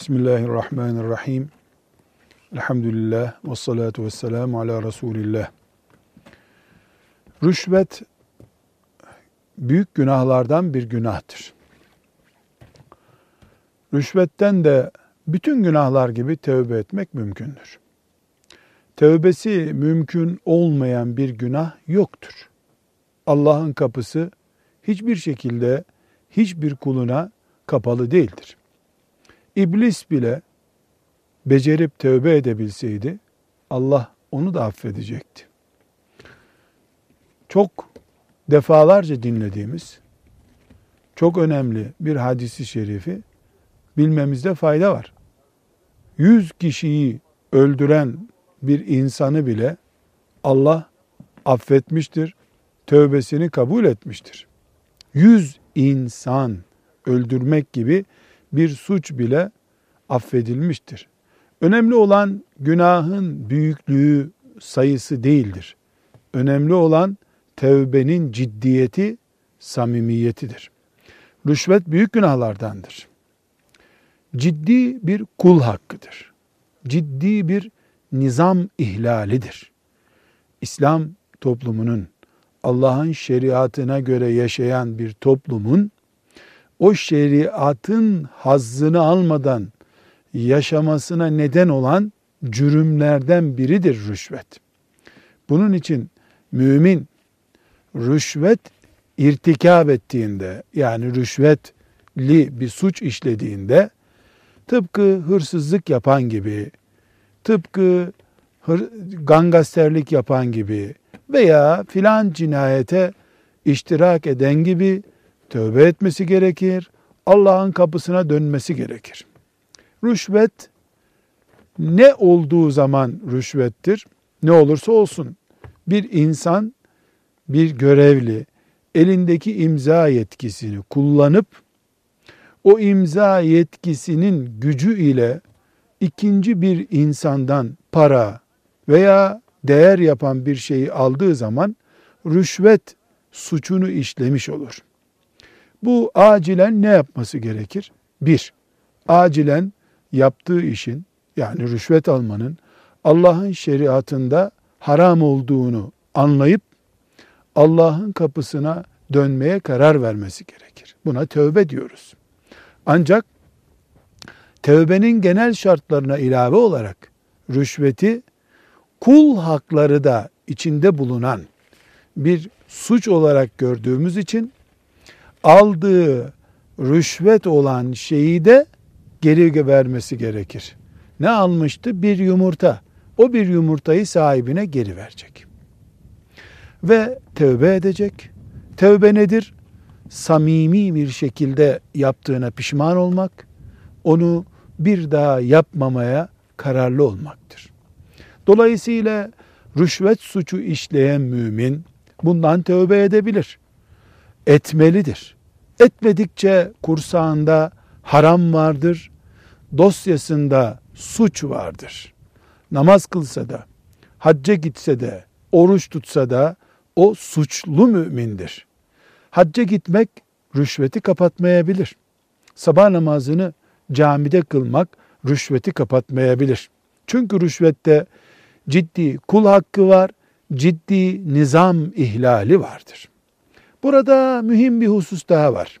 Bismillahirrahmanirrahim. Elhamdülillah ve salatu ve selamu ala Resulillah. Rüşvet büyük günahlardan bir günahtır. Rüşvetten de bütün günahlar gibi tövbe etmek mümkündür. Tövbesi mümkün olmayan bir günah yoktur. Allah'ın kapısı hiçbir şekilde hiçbir kuluna kapalı değildir. İblis bile becerip tövbe edebilseydi Allah onu da affedecekti. Çok defalarca dinlediğimiz çok önemli bir hadisi şerifi bilmemizde fayda var. Yüz kişiyi öldüren bir insanı bile Allah affetmiştir, tövbesini kabul etmiştir. Yüz insan öldürmek gibi bir suç bile affedilmiştir. Önemli olan günahın büyüklüğü sayısı değildir. Önemli olan tevbenin ciddiyeti, samimiyetidir. Rüşvet büyük günahlardandır. Ciddi bir kul hakkıdır. Ciddi bir nizam ihlalidir. İslam toplumunun Allah'ın şeriatına göre yaşayan bir toplumun o şeriatın hazzını almadan yaşamasına neden olan cürümlerden biridir rüşvet. Bunun için mümin rüşvet irtikab ettiğinde yani rüşvetli bir suç işlediğinde tıpkı hırsızlık yapan gibi, tıpkı hır, gangasterlik yapan gibi veya filan cinayete iştirak eden gibi tövbe etmesi gerekir. Allah'ın kapısına dönmesi gerekir. Rüşvet ne olduğu zaman rüşvettir? Ne olursa olsun. Bir insan, bir görevli elindeki imza yetkisini kullanıp o imza yetkisinin gücü ile ikinci bir insandan para veya değer yapan bir şeyi aldığı zaman rüşvet suçunu işlemiş olur. Bu acilen ne yapması gerekir? Bir, acilen yaptığı işin yani rüşvet almanın Allah'ın şeriatında haram olduğunu anlayıp Allah'ın kapısına dönmeye karar vermesi gerekir. Buna tövbe diyoruz. Ancak tövbenin genel şartlarına ilave olarak rüşveti kul hakları da içinde bulunan bir suç olarak gördüğümüz için aldığı rüşvet olan şeyi de geri vermesi gerekir. Ne almıştı? Bir yumurta. O bir yumurtayı sahibine geri verecek. Ve tövbe edecek. Tövbe nedir? Samimi bir şekilde yaptığına pişman olmak, onu bir daha yapmamaya kararlı olmaktır. Dolayısıyla rüşvet suçu işleyen mümin bundan tövbe edebilir. Etmelidir. Etmedikçe kursağında haram vardır, dosyasında suç vardır. Namaz kılsa da, hacca gitse de, oruç tutsa da o suçlu mümindir. Hacca gitmek rüşveti kapatmayabilir. Sabah namazını camide kılmak rüşveti kapatmayabilir. Çünkü rüşvette ciddi kul hakkı var, ciddi nizam ihlali vardır. Burada mühim bir husus daha var.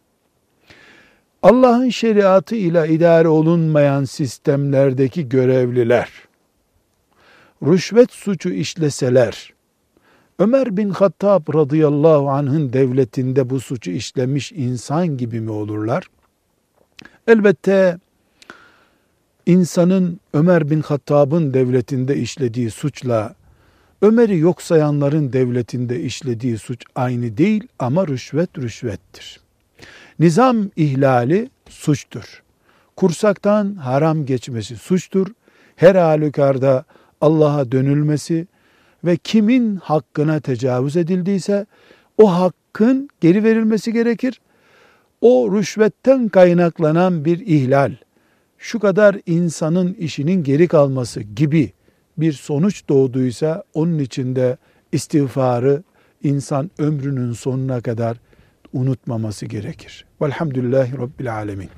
Allah'ın şeriatı ile idare olunmayan sistemlerdeki görevliler, rüşvet suçu işleseler, Ömer bin Hattab radıyallahu anh'ın devletinde bu suçu işlemiş insan gibi mi olurlar? Elbette insanın Ömer bin Hattab'ın devletinde işlediği suçla Ömer'i yok sayanların devletinde işlediği suç aynı değil ama rüşvet rüşvettir. Nizam ihlali suçtur. Kursaktan haram geçmesi suçtur. Her halükarda Allah'a dönülmesi ve kimin hakkına tecavüz edildiyse o hakkın geri verilmesi gerekir. O rüşvetten kaynaklanan bir ihlal, şu kadar insanın işinin geri kalması gibi bir sonuç doğduysa onun içinde istiğfarı insan ömrünün sonuna kadar unutmaması gerekir. Velhamdülillahi Rabbil Alemin.